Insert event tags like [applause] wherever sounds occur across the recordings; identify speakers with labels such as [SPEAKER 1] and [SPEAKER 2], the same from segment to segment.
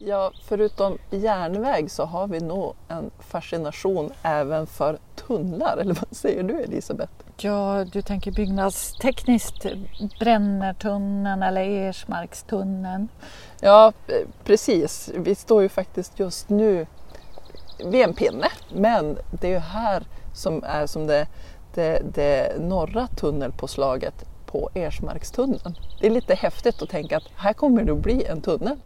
[SPEAKER 1] Ja, förutom järnväg så har vi nog en fascination även för tunnlar, eller vad säger du Elisabeth?
[SPEAKER 2] Ja, du tänker byggnadstekniskt, Brennertunneln eller Ersmarkstunneln?
[SPEAKER 1] Ja, precis. Vi står ju faktiskt just nu vid en pinne, men det är ju här som är som det, det, det norra tunnelpåslaget på Ersmarkstunneln. Det är lite häftigt att tänka att här kommer det att bli en tunnel.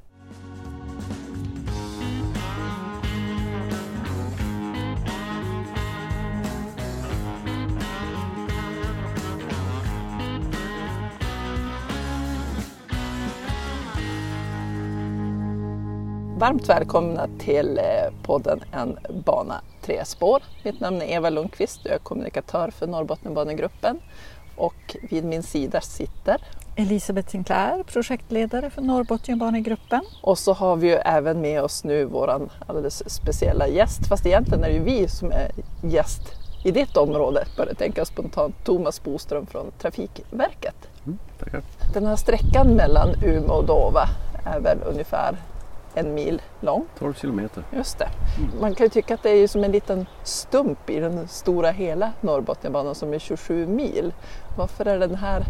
[SPEAKER 1] Varmt välkomna till eh, podden En bana tre spår. Mitt namn är Eva Lundqvist och jag är kommunikatör för Norrbotniabanegruppen. Och vid min sida sitter
[SPEAKER 2] Elisabeth Sinclair, projektledare för Norrbotniabanegruppen.
[SPEAKER 1] Och så har vi ju även med oss nu våran alldeles speciella gäst, fast egentligen är det ju vi som är gäst i ditt område, börjar tänka spontant, Thomas Boström från Trafikverket.
[SPEAKER 3] Mm, tackar.
[SPEAKER 1] Den här sträckan mellan Umeå och Dova är väl ungefär en mil lång.
[SPEAKER 3] 12 kilometer.
[SPEAKER 1] Just det. Man kan ju tycka att det är som en liten stump i den stora hela Norrbotniabanan som är 27 mil. Varför är den här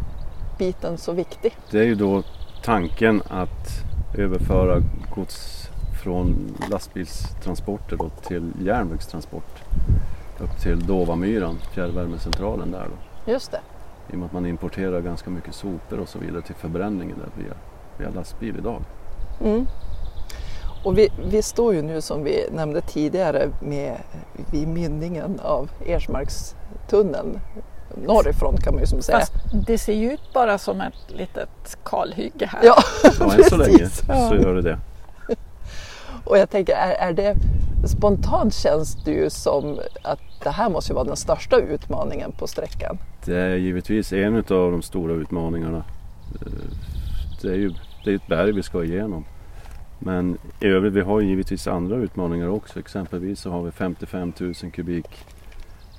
[SPEAKER 1] biten så viktig?
[SPEAKER 3] Det är ju då tanken att överföra gods från lastbilstransporter då till järnvägstransport upp till Dovamyran, fjärrvärmecentralen där då.
[SPEAKER 1] Just det.
[SPEAKER 3] I och med att man importerar ganska mycket sopor och så vidare till förbränningen där via, via lastbil idag.
[SPEAKER 1] Mm. Och vi, vi, står ju nu som vi nämnde tidigare med, vid mynningen av Ersmarkstunneln norrifrån kan man ju som säga. Fast
[SPEAKER 2] det ser ju ut bara som ett litet kalhygge här.
[SPEAKER 1] Ja,
[SPEAKER 3] ja än så länge så gör det det. [laughs]
[SPEAKER 1] Och jag tänker, är, är det spontant känns det ju som att det här måste ju vara den största utmaningen på sträckan.
[SPEAKER 3] Det är givetvis en av de stora utmaningarna. Det är ju det är ett berg vi ska igenom. Men i övrigt, vi har givetvis andra utmaningar också. Exempelvis så har vi 55 000 kubik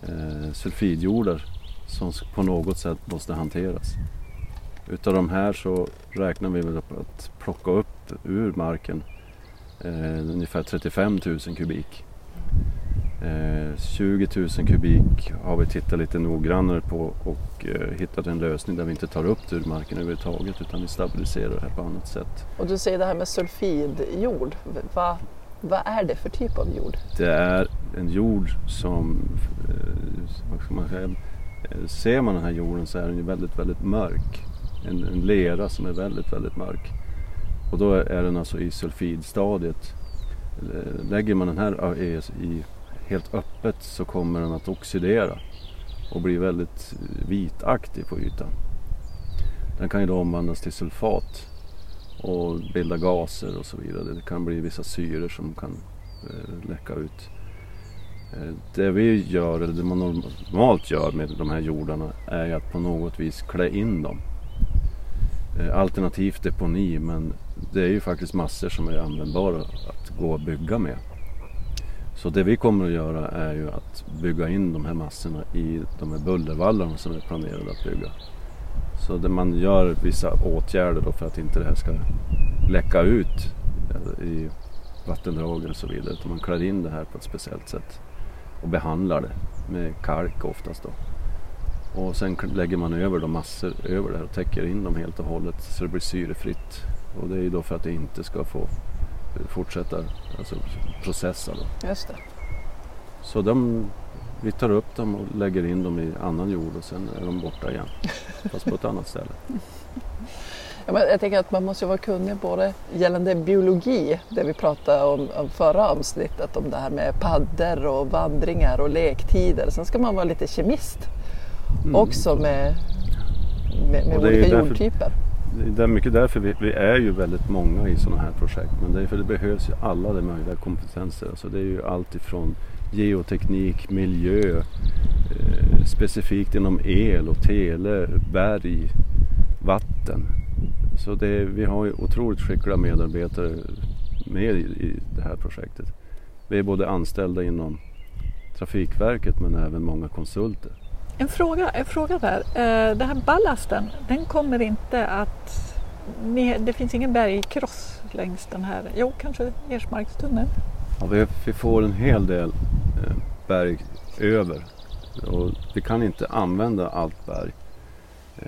[SPEAKER 3] eh, sulfidjordar som på något sätt måste hanteras. Utav de här så räknar vi med att plocka upp ur marken eh, ungefär 35 000 kubik. Eh, 20 000 kubik har vi tittat lite noggrannare på och eh, hittat en lösning där vi inte tar upp det ur marken överhuvudtaget utan vi stabiliserar det här på annat sätt.
[SPEAKER 1] Och du säger det här med sulfidjord. Va, vad är det för typ av jord?
[SPEAKER 3] Det är en jord som, eh, vad man säga, eh, ser man den här jorden så är den ju väldigt, väldigt mörk. En, en lera som är väldigt, väldigt mörk. Och då är den alltså i sulfidstadiet. Eh, lägger man den här i helt öppet så kommer den att oxidera och bli väldigt vitaktig på ytan. Den kan ju då omvandlas till sulfat och bilda gaser och så vidare. Det kan bli vissa syror som kan eh, läcka ut. Eh, det vi gör, eller det man normalt gör med de här jordarna är att på något vis klä in dem. Eh, alternativt deponi men det är ju faktiskt massor som är användbara att gå och bygga med. Så det vi kommer att göra är ju att bygga in de här massorna i de här bullervallarna som är planerade att bygga. Så det man gör vissa åtgärder då för att inte det här ska läcka ut eh, i vattendragen och så vidare. Utan man klär in det här på ett speciellt sätt och behandlar det med kalk oftast då. Och sen lägger man över de massor över det här och täcker in dem helt och hållet så det blir syrefritt. Och det är ju då för att det inte ska få fortsätta alltså, processa. Då.
[SPEAKER 1] Just det.
[SPEAKER 3] Så de, vi tar upp dem och lägger in dem i annan jord och sen är de borta igen. [laughs] Fast på ett annat ställe.
[SPEAKER 1] Ja, men jag tänker att man måste vara kunnig både gällande biologi, det vi pratade om, om förra avsnittet, om det här med paddor och vandringar och lektider. Sen ska man vara lite kemist mm. också med, med, med olika jordtyper
[SPEAKER 3] det är mycket därför vi, vi, är ju väldigt många i sådana här projekt. Men därför det behövs ju alla de möjliga kompetenser. Alltså det är ju allt ifrån geoteknik, miljö, eh, specifikt inom el och tele, berg, vatten. Så det, vi har ju otroligt skickliga medarbetare med i, i det här projektet. Vi är både anställda inom Trafikverket men även många konsulter.
[SPEAKER 2] En fråga, en fråga där. Eh, den här ballasten, den kommer inte att... Det finns ingen bergkross längs den här, jo kanske Ersmarkstunneln?
[SPEAKER 3] Ja, vi, får en hel del eh, berg över och vi kan inte använda allt berg. Eh,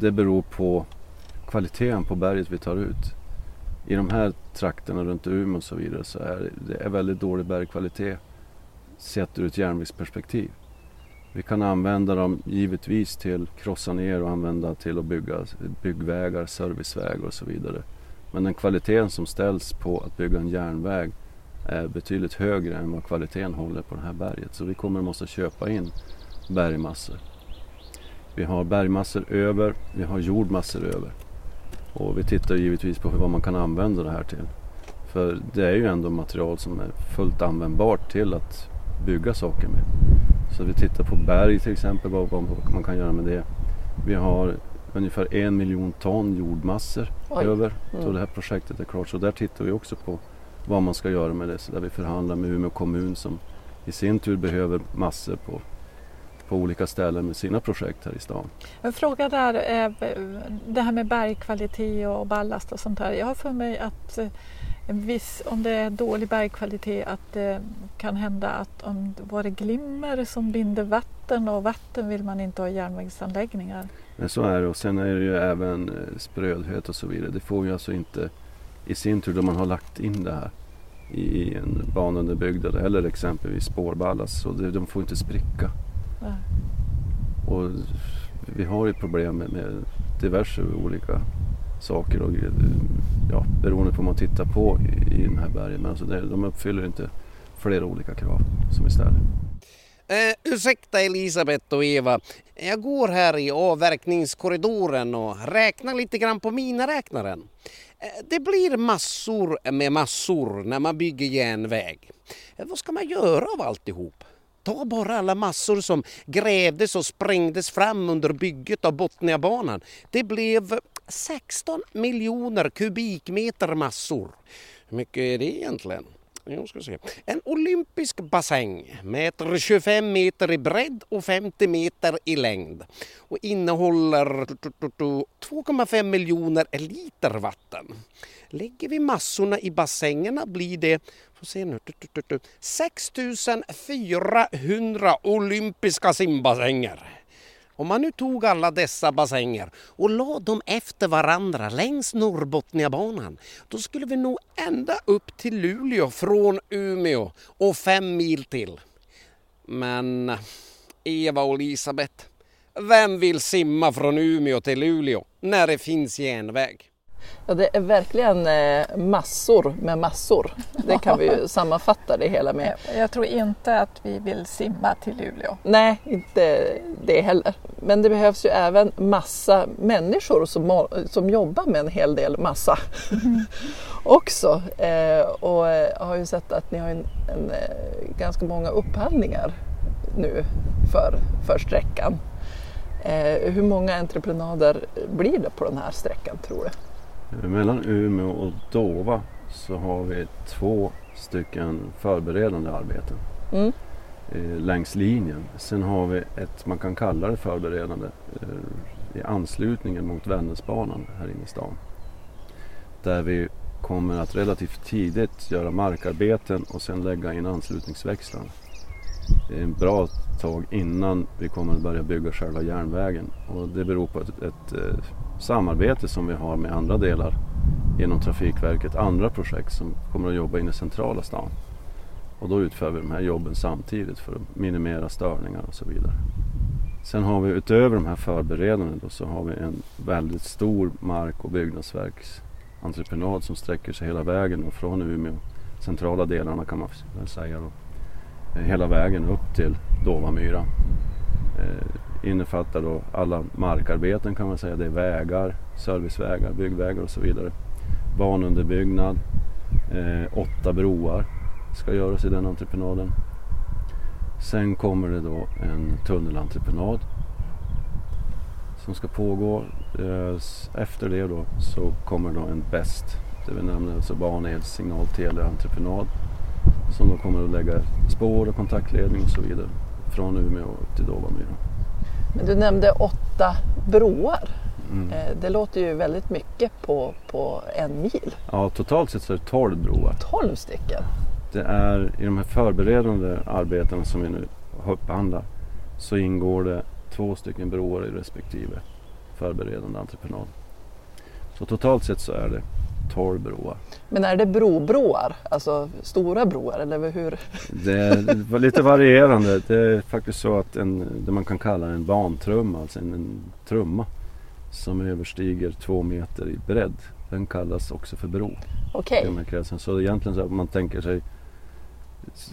[SPEAKER 3] det beror på kvaliteten på berget vi tar ut. I de här trakterna runt Umeå och så vidare så är det är väldigt dålig bergkvalitet sett ur ett järnvägsperspektiv. Vi kan använda dem givetvis till krossa ner och använda till att bygga byggvägar, servicevägar och så vidare. Men den kvaliteten som ställs på att bygga en järnväg är betydligt högre än vad kvaliteten håller på det här berget. Så vi kommer att måste köpa in bergmassor. Vi har bergmassor över, vi har jordmassor över. Och vi tittar givetvis på vad man kan använda det här till. För det är ju ändå material som är fullt användbart till att bygga saker med. Så vi tittar på berg till exempel, vad, vad man kan göra med det. Vi har ungefär en miljon ton jordmassor
[SPEAKER 1] Oj.
[SPEAKER 3] över
[SPEAKER 1] Mm.
[SPEAKER 3] då det här projektet är klart. Så där tittar vi också på vad man ska göra med det. Så där vi förhandlar med Umeå kommun som i sin tur behöver massor på, på olika ställen med sina projekt här i stan.
[SPEAKER 2] En fråga där, eh, det här med bergkvalitet och ballast och sånt här. Jag har för mig att eh, viss, om det är dålig bergkvalitet att det kan hända att om det var det glimmer som binder vatten och vatten vill man inte ha järnvägsanläggningar.
[SPEAKER 3] Men så är det och sen är det ju även eh, sprödhet och så vidare. Det får ju alltså inte i sin tur då man har lagt in det här i en banunderbyggnad eller exempelvis spårballast så de får inte spricka.
[SPEAKER 2] Nej.
[SPEAKER 3] Och vi har ju problem med, med diverse olika saker och, ja, beroende på vad man tittar på i, i den här bergen. Men alltså det, de uppfyller inte flera olika krav som vi ställer.
[SPEAKER 4] Eh, ursäkta Elisabeth och Eva. Jag går här i avverkningskorridoren och räknar lite grann på miniräknaren. Eh, det blir massor med massor när man bygger järnväg. Eh, vad ska man göra av alltihop? Ta bara alla massor som grävdes och sprängdes fram under bygget av Botniabanan. Det blev 16 miljoner kubikmeter massor. Hur mycket är det egentligen? Jo, ska se. En olympisk bassäng mäter 25 meter i bredd och 50 meter i längd och innehåller 2,5 miljoner liter vatten. Lägger vi massorna i bassängerna blir det får se nu, 6400 olympiska simbassänger. Om man nu tog alla dessa bassänger och la dem efter varandra längs Norrbotniabanan då skulle vi nå ända upp till Luleå från Umeå och fem mil till. Men Eva och Elisabeth, vem vill simma från Umeå till Luleå när det finns järnväg?
[SPEAKER 1] Ja, det är verkligen eh, massor med massor. Det kan vi ju [laughs] sammanfatta det hela med.
[SPEAKER 2] Jag tror inte att vi vill simma till Luleå.
[SPEAKER 1] Nej, inte det heller. Men det behövs ju även massa människor som, som jobbar med en hel del massa [laughs] också. Eh, och eh, jag har ju sett att ni har en, en, eh, ganska många upphandlingar nu för, för sträckan. Eh, hur många entreprenader blir det på den här sträckan tror du?
[SPEAKER 3] Mellan Umeå och Dova så har vi två stycken förberedande arbeten
[SPEAKER 1] Mm.
[SPEAKER 3] eh, längs linjen. Sen har vi ett, man kan kalla det förberedande, eh, i anslutningen mot Vännäsbanan här inne i stan. Där vi kommer att relativt tidigt göra markarbeten och sen lägga in är en bra tag innan vi kommer att börja bygga själva järnvägen och det beror på ett, ett eh, samarbete som vi har med andra delar genom Trafikverket, andra projekt som kommer att jobba inne i centrala stan. Och då utför vi de här jobben samtidigt för att minimera störningar och så vidare. Sen har vi utöver de här förberedande då, så har vi en väldigt stor mark och byggnadsverksentreprenad som sträcker sig hela vägen då, från Umeå, centrala delarna kan man väl säga då, hela vägen upp till Dovamyra. Eh, Innefattar då alla markarbeten kan man säga. Det är vägar, servicevägar, byggvägar och så vidare. Banunderbyggnad, eh, åtta broar ska göras i den entreprenaden. Sen kommer det då en tunnelentreprenad som ska pågå. Eh, efter det då så kommer då en BEST, det vi nämner alltså banels signal teleentreprenad som då kommer att lägga spår och kontaktledning och så vidare från Umeå till Dåvamyra.
[SPEAKER 1] Men du nämnde åtta broar.
[SPEAKER 3] Mm.
[SPEAKER 1] Eh, Det låter ju väldigt mycket på, på en mil.
[SPEAKER 3] Ja, totalt sett så är det 12 broar.
[SPEAKER 1] 12 stycken.
[SPEAKER 3] Det är i de här förberedande arbetena som vi nu upphandlar så ingår det två stycken broar i respektive förberedande entreprenad. Så totalt sett så är det 12 broar.
[SPEAKER 1] Men är det brobroar? Alltså stora broar eller hur?
[SPEAKER 3] Det är lite varierande. Det är faktiskt så att en, det man kan kalla en bantrumma, alltså en, en trumma som överstiger två meter i bredd. Den kallas också för bro
[SPEAKER 1] Okej,
[SPEAKER 3] kretsen. Så egentligen så att man tänker sig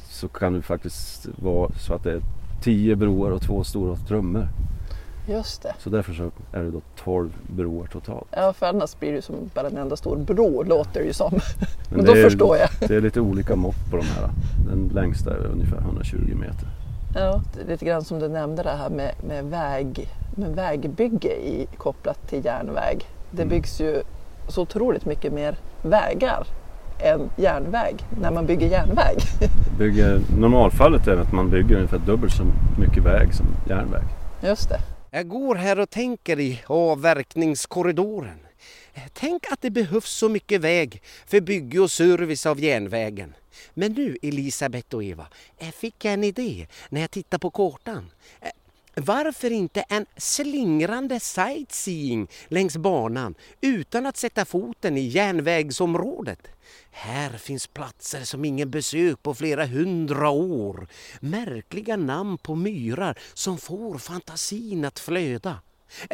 [SPEAKER 3] så kan det faktiskt vara så att det är tio broar och två stora trummor.
[SPEAKER 1] Just det.
[SPEAKER 3] Så därför så är det då 12 broar totalt.
[SPEAKER 1] Ja, för annars blir det ju som bara en enda stor bro låter det ju som. [laughs] Men,
[SPEAKER 3] Men
[SPEAKER 1] då förstår jag.
[SPEAKER 3] Det är lite olika mått på de här. Den längsta är ungefär 120 meter.
[SPEAKER 1] Ja, det är lite grann som du nämnde det här med, med, väg, med vägbygge i, kopplat till järnväg. Det
[SPEAKER 3] Mm.
[SPEAKER 1] byggs ju så otroligt mycket mer vägar än järnväg när man bygger järnväg. [laughs]
[SPEAKER 3] Bygger, normalfallet är att man bygger ungefär dubbelt så mycket väg som järnväg.
[SPEAKER 1] Just det.
[SPEAKER 4] Jag går här och tänker i avverkningskorridoren. Tänk att det behövs så mycket väg för bygge och service av järnvägen. Men nu Elisabeth och Eva, fick jag en idé när jag tittade på kartan. Varför inte en slingrande sightseeing längs banan utan att sätta foten i järnvägsområdet? Här finns platser som ingen besökt på flera hundra år. Märkliga namn på myrar som får fantasin att flöda.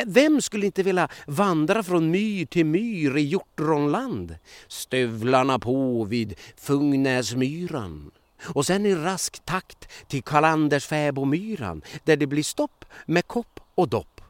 [SPEAKER 4] Vem skulle inte vilja vandra från myr till myr i hjortronland? Stövlarna på vid Fungnäsmyran. Och sen i rask takt till Karlandersfäbomyran där det blir stopp med kopp och dopp.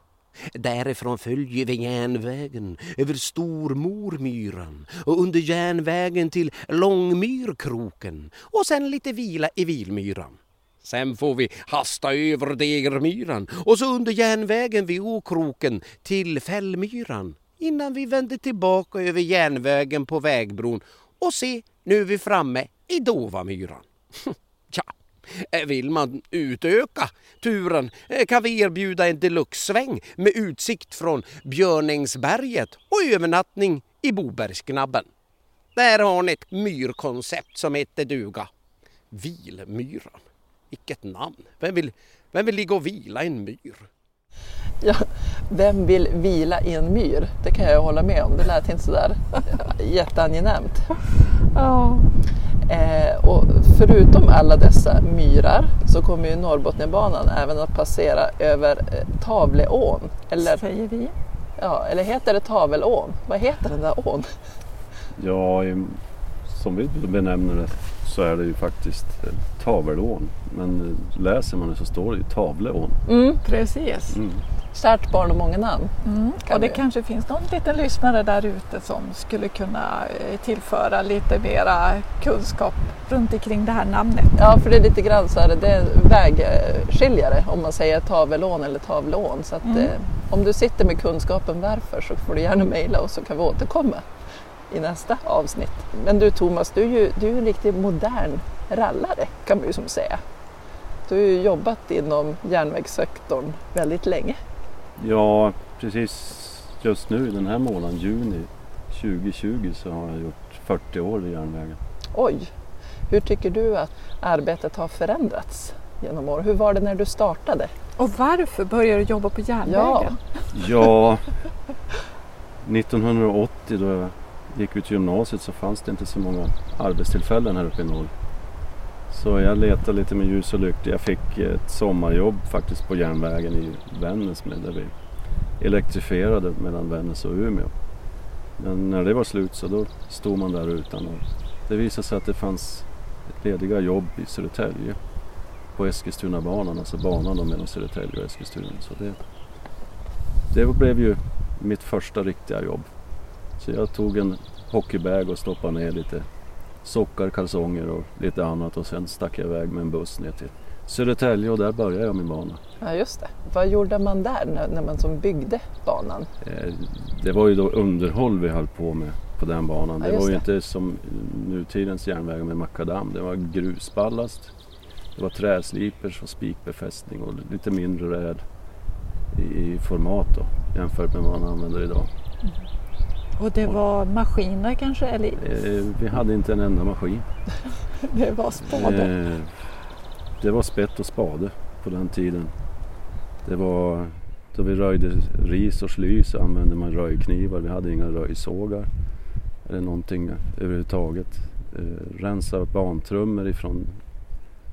[SPEAKER 4] Därifrån följer vi järnvägen över Stormormyran och under järnvägen till Långmyrkroken och sen lite vila i Vilmyran. Sen får vi hasta över Degermyran och så under järnvägen vid Okroken till Fällmyran innan vi vänder tillbaka över järnvägen på vägbron och se, nu är vi framme i Dovamyran. [laughs] Tja, eh, vill man utöka turen eh, kan vi erbjuda en deluxe-sväng med utsikt från Björningsberget och övernattning i Bobergsknabben. Där har ni ett myrkoncept som heter duga. Vilmyran. Vilket namn! Vem vill, vem vill ligga och vila i en myr?
[SPEAKER 1] Ja, vem vill vila i en myr? Det kan jag hålla med om. Det lät inte sådär [laughs] jätteangenämt.
[SPEAKER 2] Ja.
[SPEAKER 1] Eh, och förutom alla dessa myrar så kommer ju Norrbotniabanan även att passera över eh, Tavleån. Eller,
[SPEAKER 2] Säger vi.
[SPEAKER 1] ja, eller heter det Tavelån? Vad heter den där ån?
[SPEAKER 3] Ja, som vi benämner det så är det ju faktiskt eh, Tavelån. Men eh, läser man det så står det ju Tavleån.
[SPEAKER 1] Mm.
[SPEAKER 2] Precis.
[SPEAKER 3] Mm.
[SPEAKER 1] Kärt barn och många namn.
[SPEAKER 2] Mm. Och det
[SPEAKER 1] vi-
[SPEAKER 2] kanske finns någon liten lyssnare där ute som skulle kunna eh, tillföra lite mera kunskap runt omkring det här namnet.
[SPEAKER 1] Ja, för det är lite grann så här, det är vägskiljare om man säger Tavelån eller Tavleån. Så att,
[SPEAKER 2] Mm.
[SPEAKER 1] eh, om du sitter med kunskapen varför så får du gärna mejla och så kan vi återkomma i nästa avsnitt. Men du Thomas, du är ju, du är ju en riktigt modern rallare kan man ju som säga. Du har ju jobbat inom järnvägssektorn väldigt länge.
[SPEAKER 3] Ja, precis just nu den här månaden, juni 2020, så har jag gjort 40 år i järnvägen.
[SPEAKER 1] Oj! Hur tycker du att arbetet har förändrats genom åren? Hur var det när du startade?
[SPEAKER 2] Och varför började du jobba på järnvägen?
[SPEAKER 3] Ja, 1980 [laughs] då jag gick ut gymnasiet så fanns det inte så många arbetstillfällen här uppe i norr. Så jag letade lite med ljus och lykta. Jag fick ett sommarjobb faktiskt på järnvägen i Vännäs med där vi elektrifierade mellan Vännäs och Umeå. Men när det var slut så då stod man där utan och det visade sig att det fanns lediga jobb i Södertälje på Eskilstunabanan, alltså banan då mellan Södertälje och Eskilstuna. Så det, det blev ju mitt första riktiga jobb. Så jag tog en hockeybag och stoppade ner lite sockar, kalsonger och lite annat och sen stack jag iväg med en buss ner till Södertälje och där började jag min bana.
[SPEAKER 1] Ja, just det. Vad gjorde man där när, när man som byggde banan?
[SPEAKER 3] Eh, Det var ju då underhåll vi höll på med på den banan.
[SPEAKER 1] Ja,
[SPEAKER 3] Det var ju
[SPEAKER 1] det.
[SPEAKER 3] inte som nutidens järnvägar med makadam. Det var grusballast. Det var träslipers och spikbefästning och lite mindre räd i, format då. jämfört med vad man använder idag.
[SPEAKER 2] Och det var maskiner kanske? Eller
[SPEAKER 3] Eh, vi hade inte en enda maskin. [laughs]
[SPEAKER 2] det var spade?
[SPEAKER 3] Eh, det var spett och spade på den tiden. Det var då vi röjde ris och sly så använde man röjknivar. Vi hade inga röjsågar eller någonting överhuvudtaget. Eh, rensa bantrummor ifrån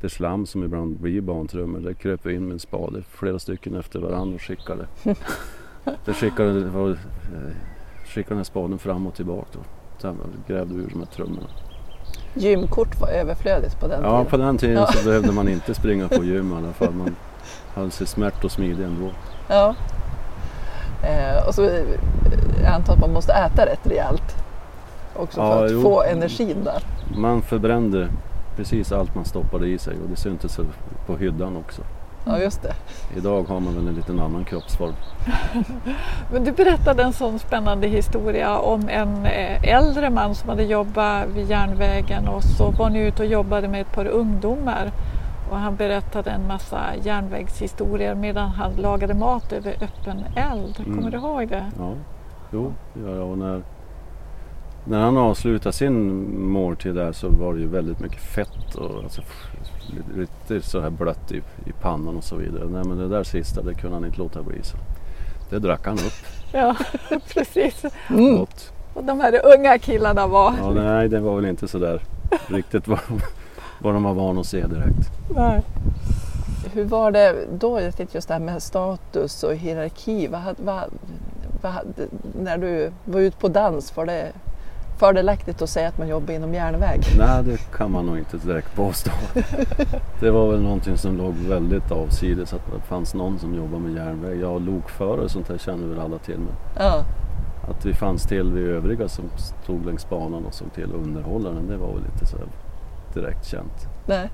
[SPEAKER 3] det slam som ibland blir bantrummor. Där kröp vi in med en spade, flera stycken efter varandra och skickade. [laughs] Där skickade, var, eh, skickade den här spaden fram och tillbaka. Då. Sen grävde vi ur de här trummorna.
[SPEAKER 1] Gymkort var överflödigt på den
[SPEAKER 3] Ja,
[SPEAKER 1] tiden.
[SPEAKER 3] på den tiden
[SPEAKER 1] Ja.
[SPEAKER 3] så behövde man inte [laughs] springa på gym i alla fall. Man höll sig smärt och smidig ändå.
[SPEAKER 1] Ja. Eh, och så eh, jag antar att man måste äta rätt rejält. Också
[SPEAKER 3] Ja,
[SPEAKER 1] för att
[SPEAKER 3] jo.
[SPEAKER 1] få energin där.
[SPEAKER 3] Man förbrände precis allt man stoppade i sig och det syntes på hyddan också.
[SPEAKER 1] Ja, just det.
[SPEAKER 3] Idag har man väl en liten annan kroppsform. [laughs]
[SPEAKER 2] Men du berättade en sån spännande historia om en eh, äldre man som hade jobbat vid järnvägen och så var ni ute och jobbade med ett par ungdomar och han berättade en massa järnvägshistorier medan han lagade mat över öppen eld.
[SPEAKER 3] Mm.
[SPEAKER 2] Kommer du ihåg det?
[SPEAKER 3] Ja, jo, det gör jag. Och när, när han avslutade sin måltid där så var det ju väldigt mycket fett och alltså, lite så här blött i, i pannan och så vidare. Nej men det där sista det kunde han inte låta bli. Så. Det drack han upp [laughs]
[SPEAKER 2] Ja, [laughs] precis.
[SPEAKER 1] Mm.
[SPEAKER 3] gott.
[SPEAKER 2] Och de här unga killarna var...
[SPEAKER 3] Ja, nej, det var väl inte så där riktigt vad de, [laughs] vad de var vana att se direkt.
[SPEAKER 2] Nej.
[SPEAKER 1] Hur var det då? Just det här med status och hierarki. Vad, vad, vad, när du var ute på dans, var det fördelaktigt att säga att man jobbar inom järnväg?
[SPEAKER 3] Nej, det kan man nog inte direkt påstå. [laughs] Det var väl någonting som låg väldigt avsides att det fanns någon som jobbade med järnväg. Ja, lokförare och sånt där känner väl alla till. Men
[SPEAKER 1] Ja,
[SPEAKER 3] att vi fanns till vi övriga som stod längs banan och såg till underhållaren, det var väl inte så direkt känt.
[SPEAKER 1] nej.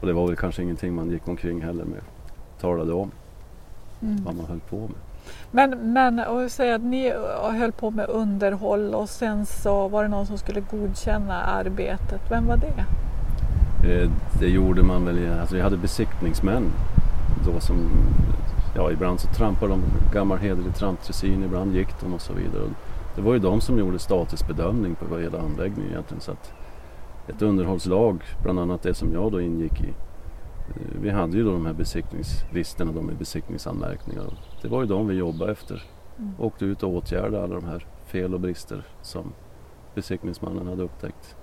[SPEAKER 3] Och det var väl kanske ingenting man gick omkring heller med talade om
[SPEAKER 2] Mm.
[SPEAKER 3] vad man höll på med.
[SPEAKER 2] Men, men och säga säger att ni höll på med underhåll och sen så var det någon som skulle godkänna arbetet. Vem var det?
[SPEAKER 3] Eh, det gjorde man väl, alltså vi hade besiktningsmän då som, ja ibland så trampade de gammal hederlig trampdressin, ibland gick de och så vidare. Det var ju de som gjorde statusbedömning på hela anläggningen egentligen. Så att ett underhållslag, bland annat det som jag då ingick i, vi hade ju då de här besiktningslistorna, de med besiktningsanmärkningar. Och Det var ju de vi jobbade efter.
[SPEAKER 2] Mm.
[SPEAKER 3] Åkte ut och åtgärdade alla de här fel och brister som besiktningsmannen hade upptäckt.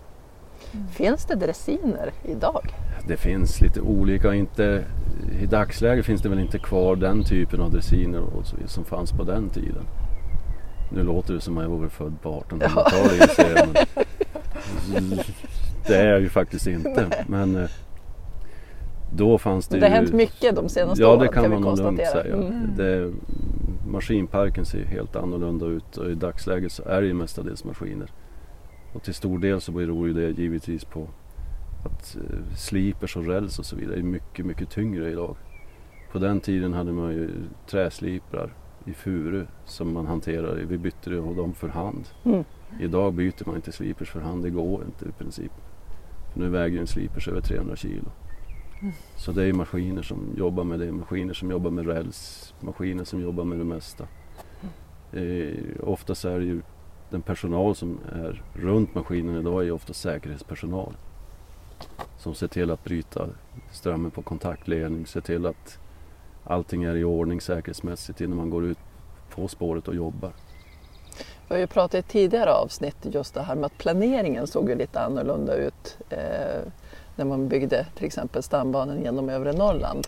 [SPEAKER 1] Finns det dressiner idag?
[SPEAKER 3] Det finns lite olika. Inte, I dagsläget finns det väl inte kvar den typen av dressiner som fanns på den tiden. Nu låter det som att jag vore född på 1800-talet inser jag, men [laughs] Det är jag ju faktiskt inte. Men eh, då fanns det
[SPEAKER 1] det har
[SPEAKER 3] ju...
[SPEAKER 1] hänt mycket de senaste
[SPEAKER 3] Ja
[SPEAKER 1] åren
[SPEAKER 3] det kan
[SPEAKER 1] vi
[SPEAKER 3] man nog lugnt säga.
[SPEAKER 1] Mm.
[SPEAKER 3] Det, maskinparken ser helt annorlunda ut och i dagsläget så är det ju mestadels maskiner. Och till stor del så beror ju det givetvis på att eh, slipers och räls och så vidare är mycket, mycket tyngre idag. På den tiden hade man ju träsliprar i furu som man hanterade. Vi bytte ju dem för hand.
[SPEAKER 1] Mm.
[SPEAKER 3] Idag byter man inte slipers för hand, det går inte i princip. För nu väger en slipers över 300 kilo. Så det är maskiner som jobbar med det, maskiner som jobbar med räls, maskiner som jobbar med det mesta. Eh, oftast är det ju den personal som är runt maskinen idag är ju ofta säkerhetspersonal. Som ser till att bryta strömmen på kontaktledning, ser till att allting är i ordning säkerhetsmässigt innan man går ut på spåret och jobbar.
[SPEAKER 1] Vi har ju pratat i tidigare avsnitt just det här med att planeringen såg ju lite annorlunda ut eh, när man byggde till exempel stambanan genom övre Norrland.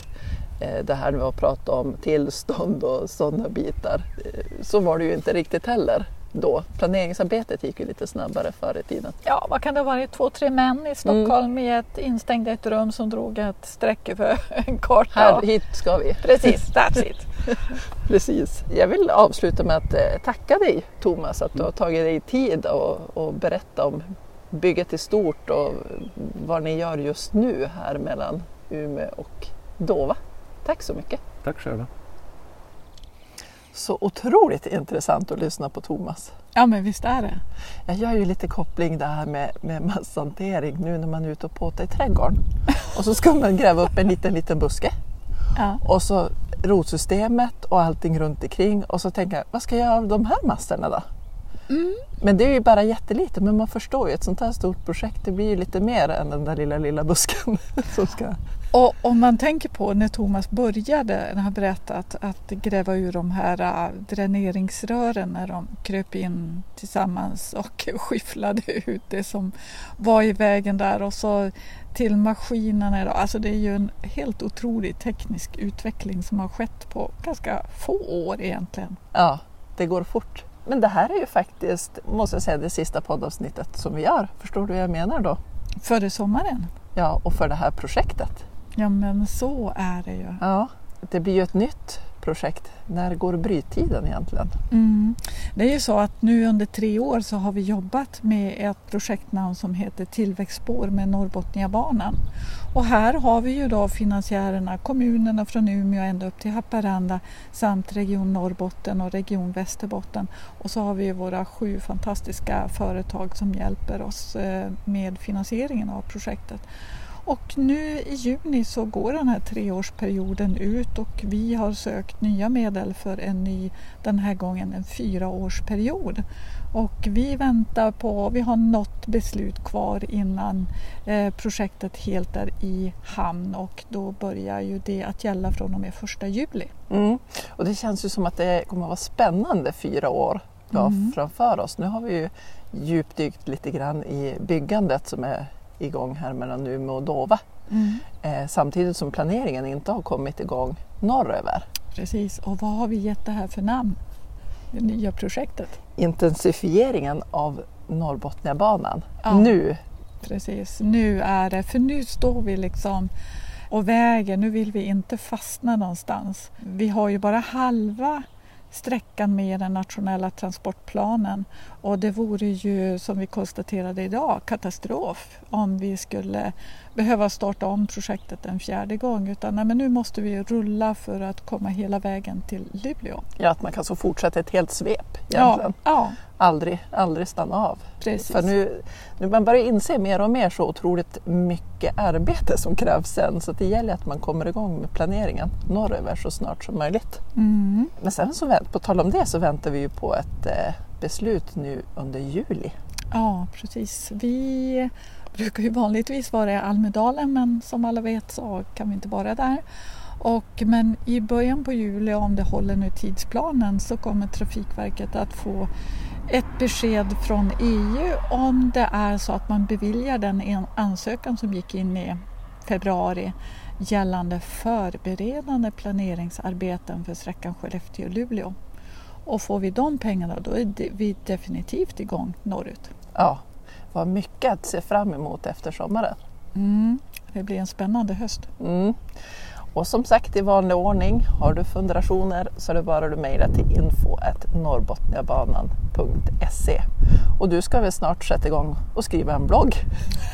[SPEAKER 1] Eh, det här med att prata om tillstånd och sådana bitar. Eh, så var det ju inte riktigt heller då. Planeringsarbetet gick ju lite snabbare förr i tiden.
[SPEAKER 2] Ja, vad kan det ha varit? Två, tre män i Stockholm i ett instängt ett rum som drog ett streck över [laughs] en karta.
[SPEAKER 1] Här, hit ska vi.
[SPEAKER 2] Precis, that's [laughs] it.
[SPEAKER 1] Precis. Jag vill avsluta med att eh, tacka dig Thomas att du har tagit dig tid och, och berätta om bygget i stort och vad ni gör just nu här mellan Umeå och Dova. Tack så mycket.
[SPEAKER 3] Tack själva.
[SPEAKER 1] Så otroligt intressant att lyssna på Thomas.
[SPEAKER 2] Ja, men visst är det.
[SPEAKER 1] Jag gör ju lite koppling det här med, med masshantering nu när man är ute och påtar i trädgården. Och så ska man gräva upp en liten, liten buske
[SPEAKER 2] Ja.
[SPEAKER 1] och så rotsystemet och allting runt omkring och så tänker jag, vad ska jag göra av de här masterna då? Men det är ju bara jättelite, men man förstår ju ett sånt här stort projekt, det blir ju lite mer än den där lilla, lilla busken [laughs] som ska...
[SPEAKER 2] Och om man tänker på när Thomas började, när han berättat att gräva ur de här äh, dräneringsrören när de kröp in tillsammans och [laughs] skyfflade ut det som var i vägen där och så till maskinerna. Alltså det är ju en helt otrolig teknisk utveckling som har skett på ganska få år egentligen.
[SPEAKER 1] Ja, det går fort. Men det här är ju faktiskt, måste jag säga, det sista poddavsnittet som vi gör. Förstår du vad jag menar då?
[SPEAKER 2] Före sommaren.
[SPEAKER 1] Ja, och för det här projektet.
[SPEAKER 2] Ja men så är det ju.
[SPEAKER 1] Ja, det blir ju ett nytt projekt. När går bryttiden egentligen?
[SPEAKER 2] Mm. Det är ju så att nu under tre år så har vi jobbat med ett projektnamn som heter Tillväxtspår med Norrbotniabanan. Och här har vi ju då finansiärerna, kommunerna från Umeå ända upp till Haparanda samt Region Norrbotten och Region Västerbotten. Och så har vi våra sju fantastiska företag som hjälper oss eh, med finansieringen av projektet. Och nu i juni så går den här treårsperioden ut och vi har sökt nya medel för en ny, den här gången en fyraårsperiod. Och vi väntar på, vi har något beslut kvar innan eh, projektet helt är i hamn och då börjar ju det att gälla från och med första juli.
[SPEAKER 1] Mm. Och det känns ju som att det kommer att vara spännande fyra år ja,
[SPEAKER 2] Mm.
[SPEAKER 1] framför oss. Nu har vi ju djupdykt lite grann i byggandet som är igång här mellan Umeå och Dova. Eh, samtidigt som planeringen inte har kommit igång norröver.
[SPEAKER 2] Precis, och vad har vi gett det här för namn? Det nya projektet.
[SPEAKER 1] Intensifieringen av Norrbotniabanan.
[SPEAKER 2] Ja.
[SPEAKER 1] Nu,
[SPEAKER 2] Precis, nu är det, för nu står vi liksom och väger, nu vill vi inte fastna någonstans. Vi har ju bara halva sträckan med den nationella transportplanen. Och det vore ju som vi konstaterade idag katastrof om vi skulle behöva starta om projektet en fjärde gång utan nej, men nu måste vi rulla för att komma hela vägen till Luleå.
[SPEAKER 1] ja, att man kan så fortsätta ett helt svep
[SPEAKER 2] Ja,
[SPEAKER 1] egentligen.
[SPEAKER 2] ja,
[SPEAKER 1] Aldrig, aldrig stanna av.
[SPEAKER 2] precis.
[SPEAKER 1] För nu, nu man börjar inse mer och mer så otroligt mycket arbete som krävs sen så det gäller att man kommer igång med planeringen norröver så snart som möjligt.
[SPEAKER 2] Mm.
[SPEAKER 1] Men sen så på tal om det så väntar vi ju på ett eh, beslut nu under juli.
[SPEAKER 2] Ja, precis. Vi brukar ju vanligtvis vara i Almedalen men som alla vet så kan vi inte vara där. Och, men i början på juli, om det håller nu tidsplanen, så kommer Trafikverket att få ett besked från EU om det är så att man beviljar den ansökan som gick in i februari gällande förberedande planeringsarbeten för sträckan Skellefteå-Luleå. Och får vi de pengarna då är vi definitivt igång norrut.
[SPEAKER 1] Ja, vad mycket att se fram emot efter sommaren.
[SPEAKER 2] Mm, det blir en spännande höst.
[SPEAKER 1] Mm. Och som sagt i vanlig ordning, har du fundationer så är det bara du mejla till info.norrbotniabanan.se Och du ska väl snart sätta igång och skriva en blogg?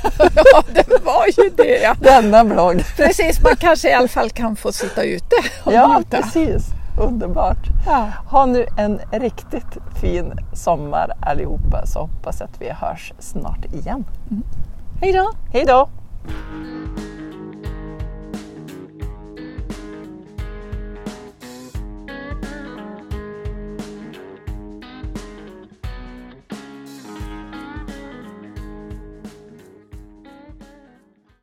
[SPEAKER 1] [laughs]
[SPEAKER 2] Ja, det var ju det!
[SPEAKER 1] Denna blogg!
[SPEAKER 2] Precis, man kanske i alla fall kan få sitta ute och
[SPEAKER 1] Ja,
[SPEAKER 2] njuta.
[SPEAKER 1] precis! Underbart!
[SPEAKER 2] Ja.
[SPEAKER 1] Ha nu en riktigt fin sommar allihopa så hoppas att vi hörs snart igen.
[SPEAKER 2] Hej då!
[SPEAKER 1] Hej då!